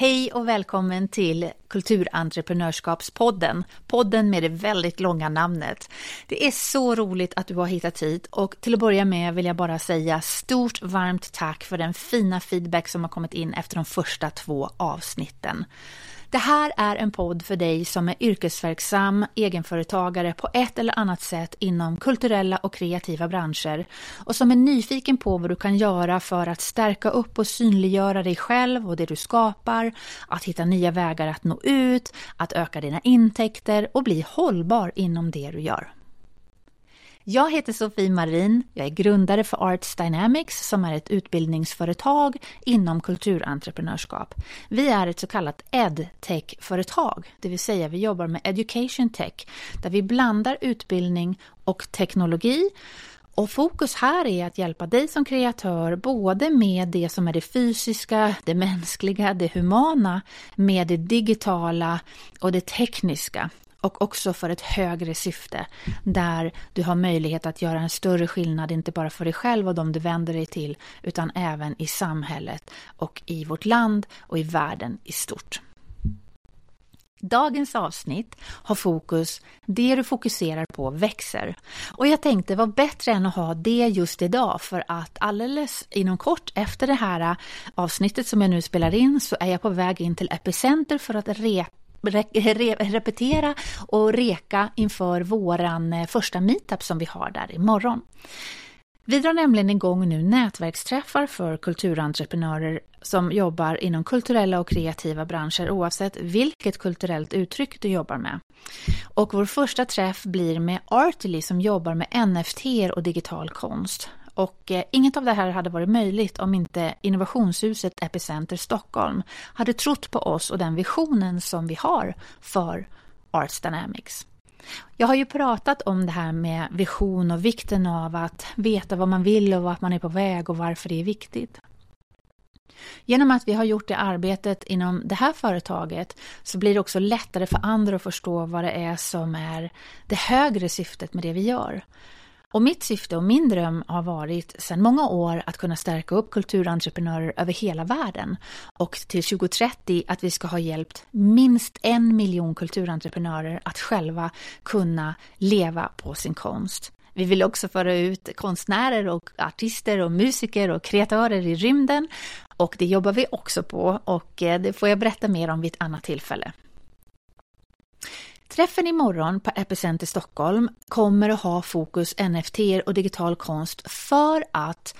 Hej och välkommen till Kulturentreprenörskapspodden, podden med det väldigt långa namnet. Det är så roligt att du har hittat hit och till att börja med vill jag bara säga stort varmt tack för den fina feedback som har kommit in efter de första två avsnitten. Det här är en podd för dig som är yrkesverksam egenföretagare på ett eller annat sätt inom kulturella och kreativa branscher och som är nyfiken på vad du kan göra för att stärka upp och synliggöra dig själv och det du skapar, att hitta nya vägar att nå ut, att öka dina intäkter och bli hållbar inom det du gör. Jag heter Sofie Marin, jag är grundare för Arts Dynamics som är ett utbildningsföretag inom kulturentreprenörskap. Vi är ett så kallat edtech-företag, det vill säga vi jobbar med education tech, där vi blandar utbildning och teknologi. Och fokus här är att hjälpa dig som kreatör både med det som är det fysiska, det mänskliga, det humana, med det digitala och det tekniska och också för ett högre syfte där du har möjlighet att göra en större skillnad, inte bara för dig själv och de du vänder dig till, utan även i samhället och i vårt land och i världen i stort. Dagens avsnitt har fokus, det du fokuserar på växer. Och jag tänkte vad bättre än att ha det just idag för att alldeles inom kort efter det här äh, avsnittet som jag nu spelar in så är jag på väg in till Epicenter för att repa repetera och reka inför våran eh, första meetup som vi har där imorgon. Vi drar nämligen igång nu nätverksträffar för kulturentreprenörer som jobbar inom kulturella och kreativa branscher oavsett vilket kulturellt uttryck du jobbar med. Och vår första träff blir med Artily som jobbar med NFT och digital konst. Och eh, inget av det här hade varit möjligt om inte innovationshuset Epicenter Stockholm hade trott på oss och den visionen som vi har för Arts Dynamics. Jag har ju pratat om det här med vision och vikten av att veta vad man vill och vart man är på väg och varför det är viktigt. Genom att vi har gjort det arbetet inom det här företaget så blir det också lättare för andra att förstå vad det är som är det högre syftet med det vi gör. Och mitt syfte och min dröm har varit sedan många år att kunna stärka upp kulturentreprenörer över hela världen och till 2030 att vi ska ha hjälpt minst en miljon kulturentreprenörer att själva kunna leva på sin konst. Vi vill också föra ut konstnärer och artister och musiker och kreatörer i rymden och det jobbar vi också på och eh, det får jag berätta mer om vid ett annat tillfälle. Träffen imorgon på Epicenter Stockholm kommer att ha fokus NFT och digital konst för att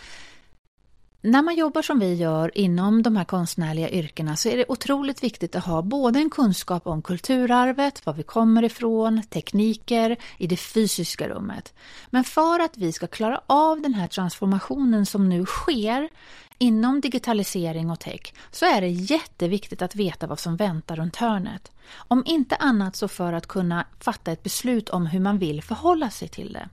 när man jobbar som vi gör inom de här konstnärliga yrkena så är det otroligt viktigt att ha både en kunskap om kulturarvet, var vi kommer ifrån, tekniker i det fysiska rummet. Men för att vi ska klara av den här transformationen som nu sker inom digitalisering och tech så är det jätteviktigt att veta vad som väntar runt hörnet. Om inte annat så för att kunna fatta ett beslut om hur man vill förhålla sig till det.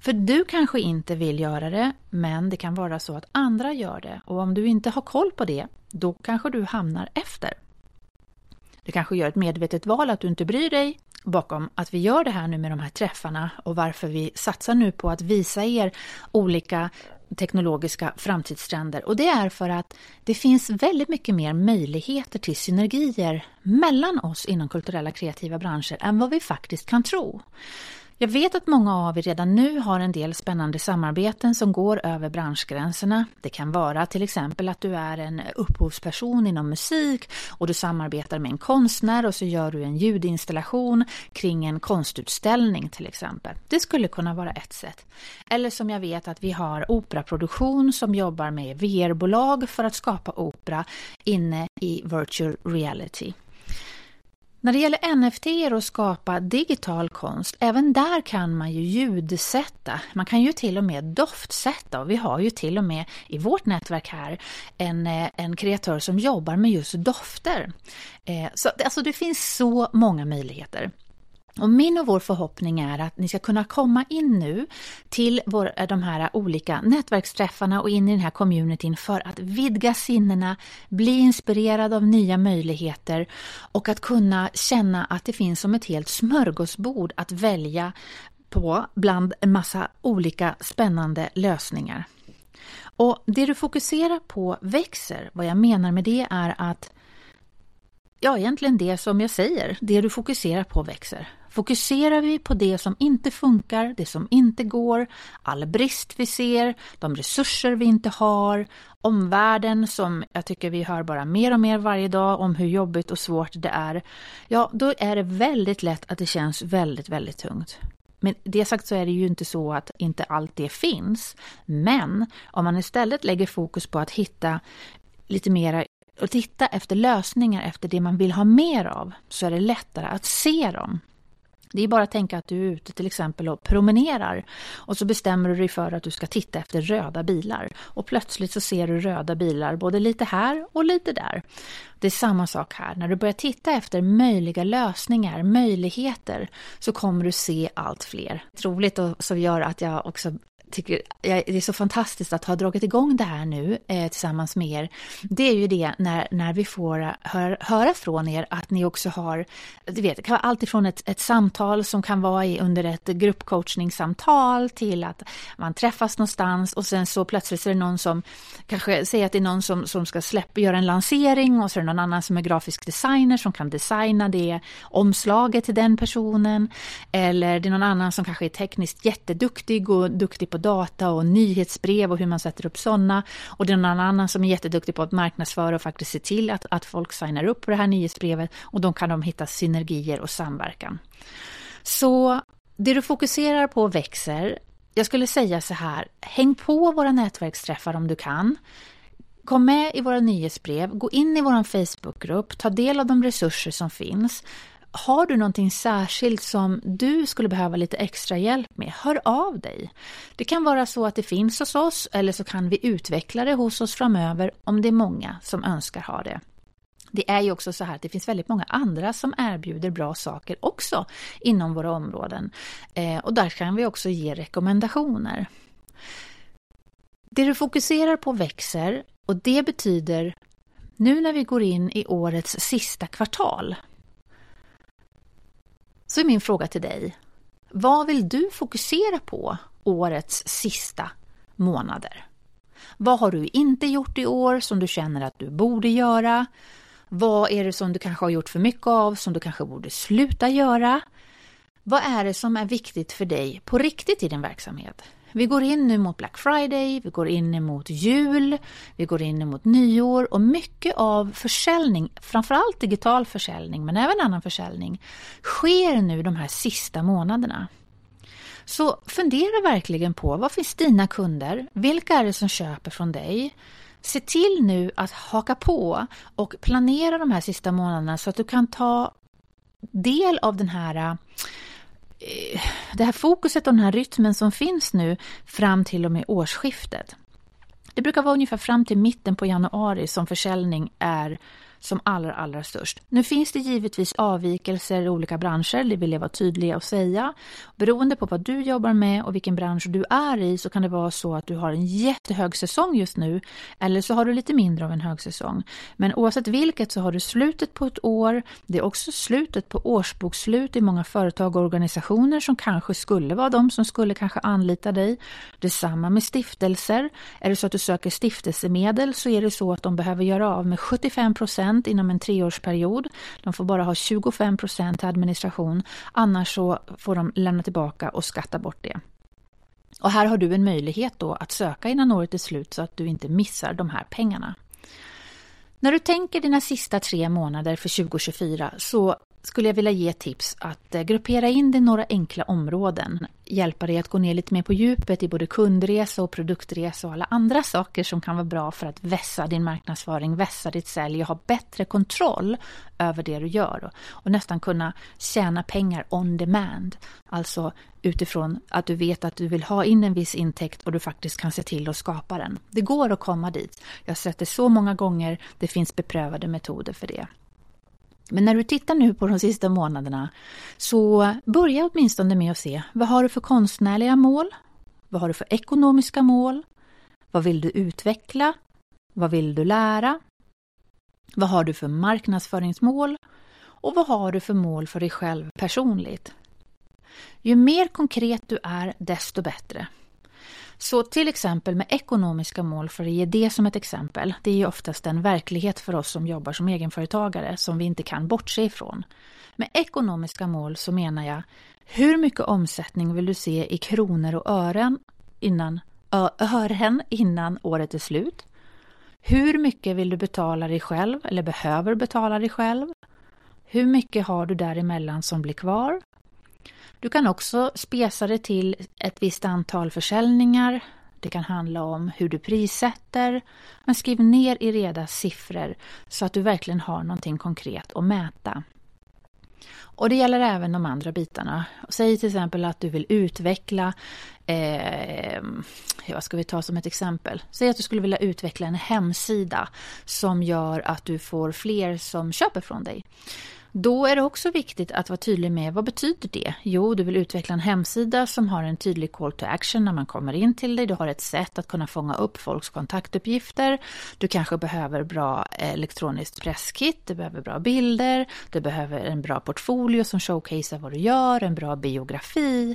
För du kanske inte vill göra det, men det kan vara så att andra gör det och om du inte har koll på det, då kanske du hamnar efter. Du kanske gör ett medvetet val att du inte bryr dig bakom att vi gör det här nu med de här träffarna och varför vi satsar nu på att visa er olika teknologiska framtidstrender och det är för att det finns väldigt mycket mer möjligheter till synergier mellan oss inom kulturella kreativa branscher än vad vi faktiskt kan tro. Jag vet att många av er redan nu har en del spännande samarbeten som går över branschgränserna. Det kan vara till exempel att du är en upphovsperson inom musik och du samarbetar med en konstnär och så gör du en ljudinstallation kring en konstutställning till exempel. Det skulle kunna vara ett sätt. Eller som jag vet att vi har operaproduktion som jobbar med VR-bolag för att skapa opera inne i virtual reality. När det gäller NFT och skapa digital konst, även där kan man ju ljudsätta. Man kan ju till och med doftsätta och vi har ju till och med i vårt nätverk här en, eh, en kreatör som jobbar med just dofter. Eh, så alltså det finns så många möjligheter. Och min och vår förhoppning är att ni ska kunna komma in nu till vår, eh, de här olika nätverksträffarna och in i den här communityn för att vidga sinnena, bli inspirerad av nya möjligheter och att kunna känna att det finns som ett helt smörgåsbord att välja på bland en massa olika spännande lösningar. Och det du fokuserar på växer. Vad jag menar med det är att ja, egentligen det som jag säger, det du fokuserar på växer. Fokuserar vi på det som inte funkar, det som inte går, all brist vi ser, de resurser vi inte har, omvärlden som jag tycker vi hör bara mer och mer varje dag om hur jobbigt och svårt det är, ja, då är det väldigt lätt att det känns väldigt, väldigt tungt. Men det sagt så är det ju inte så att inte allt det finns. Men om man istället lägger fokus på att hitta lite mera och titta efter lösningar efter det man vill ha mer av så är det lättare att se dem. Det är bara att tänka att du är ute till exempel och promenerar och så bestämmer du dig för att du ska titta efter röda bilar och plötsligt så ser du röda bilar både lite här och lite där. Det är samma sak här, när du börjar titta efter möjliga lösningar, möjligheter, så kommer du se allt fler. Roligt och som gör att jag också tycker det är så fantastiskt att ha dragit igång det här nu eh, tillsammans med er, det är ju det när, när vi får eh, hör, höra från er att ni också har, du vet, det kan vara alltifrån ett, ett samtal som kan vara i, under ett gruppcoachningssamtal till att man träffas någonstans och sen så plötsligt så är det någon som kanske säger att det är någon som, som ska släppa, göra en lansering och så är det någon annan som är grafisk designer som kan designa det omslaget till den personen. Eller det är någon annan som kanske är tekniskt jätteduktig och duktig på data och nyhetsbrev och hur man sätter upp sådana. Och det är någon annan som är jätteduktig på att marknadsföra och faktiskt se till att, att folk signar upp på det här nyhetsbrevet och då kan de hitta synergier och samverkan. Så det du fokuserar på växer. Jag skulle säga så här, häng på våra nätverksträffar om du kan. Kom med i våra nyhetsbrev, gå in i vår Facebookgrupp, ta del av de resurser som finns. Har du någonting särskilt som du skulle behöva lite extra hjälp med, hör av dig. Det kan vara så att det finns hos oss eller så kan vi utveckla det hos oss framöver om det är många som önskar ha det. Det är ju också så här att det finns väldigt många andra som erbjuder bra saker också inom våra områden. Eh, och där kan vi också ge rekommendationer. Det du fokuserar på växer och det betyder nu när vi går in i årets sista kvartal så är min fråga till dig, vad vill du fokusera på årets sista månader? Vad har du inte gjort i år som du känner att du borde göra? Vad är det som du kanske har gjort för mycket av som du kanske borde sluta göra? Vad är det som är viktigt för dig på riktigt i din verksamhet? Vi går in nu mot Black Friday, vi går in mot jul, vi går in mot nyår och mycket av försäljning, framförallt digital försäljning men även annan försäljning, sker nu de här sista månaderna. Så fundera verkligen på vad finns dina kunder? Vilka är det som köper från dig? Se till nu att haka på och planera de här sista månaderna så att du kan ta del av den här Eh, det här fokuset och den här rytmen som finns nu fram till och med årsskiftet. Det brukar vara ungefär fram till mitten på januari som försäljning är som allra, allra störst. Nu finns det givetvis avvikelser i olika branscher, det vill jag vara tydlig och säga. Beroende på vad du jobbar med och vilken bransch du är i så kan det vara så att du har en jättehög säsong just nu eller så har du lite mindre av en hög säsong. Men oavsett vilket så har du slutet på ett år, det är också slutet på årsbokslut i många företag och organisationer som kanske skulle vara de som skulle kanske anlita dig. Detsamma med stiftelser. Är det så att du söker stiftelsemedel så är det så att de behöver göra av med 75 inom en treårsperiod. De får bara ha 25 till administration, annars så får de lämna tillbaka och skatta bort det. Och här har du en möjlighet då att söka innan året är slut så att du inte missar de här pengarna. När du tänker dina sista tre månader för 2024 så skulle jag vilja ge tips att eh, gruppera in det i några enkla områden. Hjälpa dig att gå ner lite mer på djupet i både kundresa och produktresa och alla andra saker som kan vara bra för att vässa din marknadsföring, vässa ditt sälj och ha bättre kontroll över det du gör. Och nästan kunna tjäna pengar on demand. Alltså utifrån att du vet att du vill ha in en viss intäkt och du faktiskt kan se till att skapa den. Det går att komma dit. Jag har sett det så många gånger. Det finns beprövade metoder för det. Men när du tittar nu på de sista månaderna så börja åtminstone med att se vad har du för konstnärliga mål? Vad har du för ekonomiska mål? Vad vill du utveckla? Vad vill du lära? Vad har du för marknadsföringsmål? Och vad har du för mål för dig själv personligt? Ju mer konkret du är, desto bättre. Så till exempel med ekonomiska mål, för att ge det som ett exempel, det är ju oftast en verklighet för oss som jobbar som egenföretagare som vi inte kan bortse ifrån. Med ekonomiska mål så menar jag hur mycket omsättning vill du se i kronor och ören innan, ören innan året är slut? Hur mycket vill du betala dig själv eller behöver betala dig själv? Hur mycket har du däremellan som blir kvar? Du kan också spesa det till ett visst antal försäljningar. Det kan handla om hur du prissätter. Men skriv ner i reda siffror så att du verkligen har någonting konkret att mäta. Och det gäller även de andra bitarna. Säg till exempel att du vill utveckla, eh, vad ska vi ta som ett exempel? Säg att du skulle vilja utveckla en hemsida som gör att du får fler som köper från dig. Då är det också viktigt att vara tydlig med vad betyder det? Jo, du vill utveckla en hemsida som har en tydlig call to action när man kommer in till dig. Du har ett sätt att kunna fånga upp folks kontaktuppgifter. Du kanske behöver bra eh, elektroniskt presskit, du behöver bra bilder, du behöver en bra portfolio som showcasear vad du gör, en bra biografi,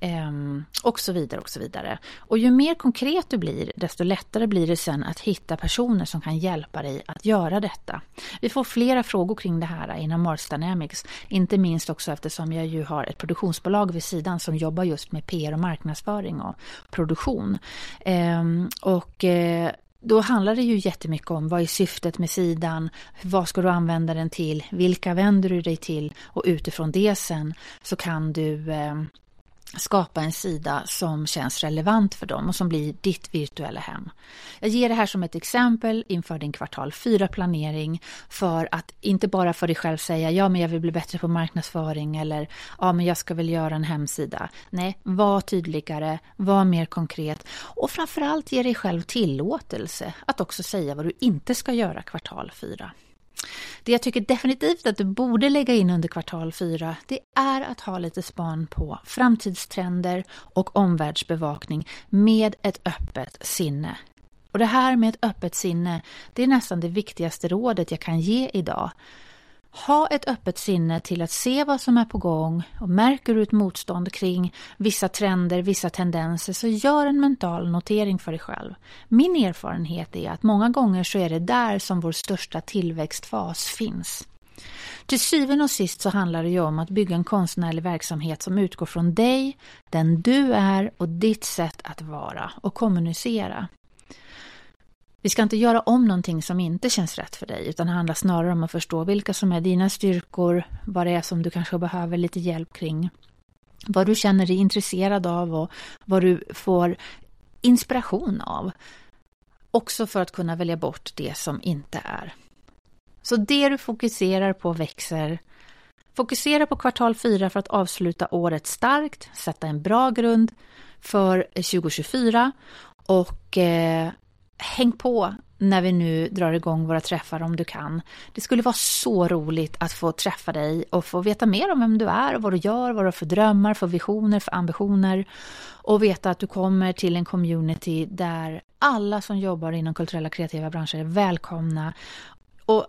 Ehm, och så vidare och så vidare. Och ju mer konkret du blir, desto lättare blir det sen att hitta personer som kan hjälpa dig att göra detta. Vi får flera frågor kring det här inom Mars Dynamics, inte minst också eftersom jag ju har ett produktionsbolag vid sidan som jobbar just med PR och marknadsföring och produktion. Ehm, och eh, då handlar det ju jättemycket om vad är syftet med sidan, vad ska du använda den till, vilka vänder du dig till och utifrån det sen så kan du ehm, skapa en sida som känns relevant för dem och som blir ditt virtuella hem. Jag ger det här som ett exempel inför din kvartal 4-planering för att inte bara för dig själv säga ja men jag vill bli bättre på marknadsföring eller ja men jag ska väl göra en hemsida. Nej, var tydligare, var mer konkret och framförallt ge dig själv tillåtelse att också säga vad du inte ska göra kvartal 4. Det jag tycker definitivt att du borde lägga in under kvartal 4 det är att ha lite span på framtidstrender och omvärldsbevakning med ett öppet sinne. Och det här med ett öppet sinne, det är nästan det viktigaste rådet jag kan ge idag. Ha ett öppet sinne till att se vad som är på gång och märker du ett motstånd kring vissa trender, vissa tendenser så gör en mental notering för dig själv. Min erfarenhet är att många gånger så är det där som vår största tillväxtfas finns. Till syvende och sist så handlar det ju om att bygga en konstnärlig verksamhet som utgår från dig, den du är och ditt sätt att vara och kommunicera. Vi ska inte göra om någonting som inte känns rätt för dig, utan det handlar snarare om att förstå vilka som är dina styrkor, vad det är som du kanske behöver lite hjälp kring, vad du känner dig intresserad av och vad du får inspiration av. Också för att kunna välja bort det som inte är. Så det du fokuserar på växer. Fokusera på kvartal 4 för att avsluta året starkt, sätta en bra grund för 2024 och eh, häng på när vi nu drar igång våra träffar om du kan. Det skulle vara så roligt att få träffa dig och få veta mer om vem du är, och vad du gör, vad du har för drömmar, för visioner, för ambitioner och veta att du kommer till en community där alla som jobbar inom kulturella kreativa branscher är välkomna och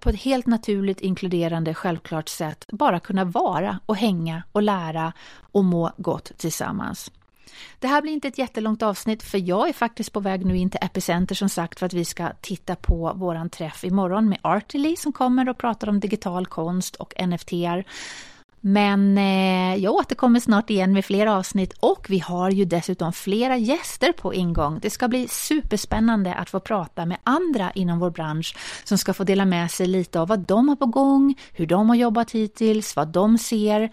på ett helt naturligt, inkluderande, självklart sätt bara kunna vara och hänga och lära och må gott tillsammans. Det här blir inte ett jättelångt avsnitt för jag är faktiskt på väg nu in till Epicenter som sagt för att vi ska titta på våran träff imorgon med Artily som kommer och pratar om digital konst och NFTR. Men eh, jag återkommer snart igen med fler avsnitt och vi har ju dessutom flera gäster på ingång. Det ska bli superspännande att få prata med andra inom vår bransch som ska få dela med sig lite av vad de har på gång, hur de har jobbat hittills, vad de ser.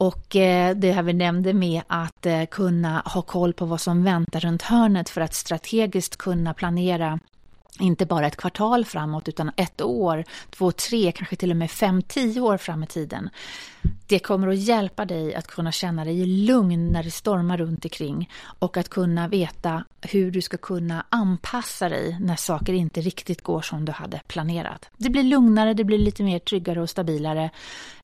Och eh, det här vi nämnde med att eh, kunna ha koll på vad som väntar runt hörnet för att strategiskt kunna planera inte bara ett kvartal framåt utan ett år, två, tre, kanske till och med fem, tio år fram i tiden. Det kommer att hjälpa dig att kunna känna dig lugn när det stormar runt omkring och att kunna veta hur du ska kunna anpassa dig när saker inte riktigt går som du hade planerat. Det blir lugnare, det blir lite mer tryggare och stabilare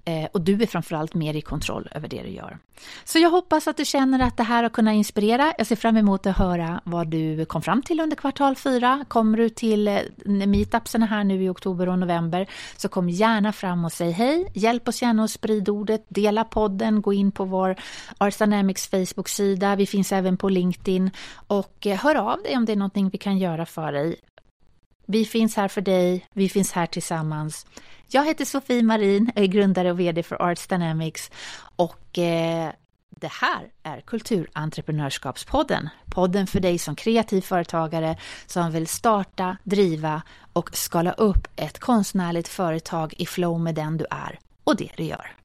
Eh, och du är framförallt mer i kontroll över det du gör. Så jag hoppas att du känner att det här har kunnat inspirera. Jag ser fram emot att höra vad du kom fram till under kvartal fyra. Kommer du till eh, meetupsen här nu i oktober och november så kom gärna fram och säg hej. Hjälp oss gärna att sprida ordet, dela podden, gå in på vår Ars Dynamics Facebook-sida. Vi finns även på LinkedIn och eh, hör av dig om det är någonting vi kan göra för dig. Vi finns här för dig, vi finns här tillsammans. Jag heter Sofie Marin, är grundare och VD för Arts Dynamics och eh, det här är Kulturentreprenörskapspodden. Podden för dig som kreativ företagare som vill starta, driva och skala upp ett konstnärligt företag i flow med den du är och det du gör.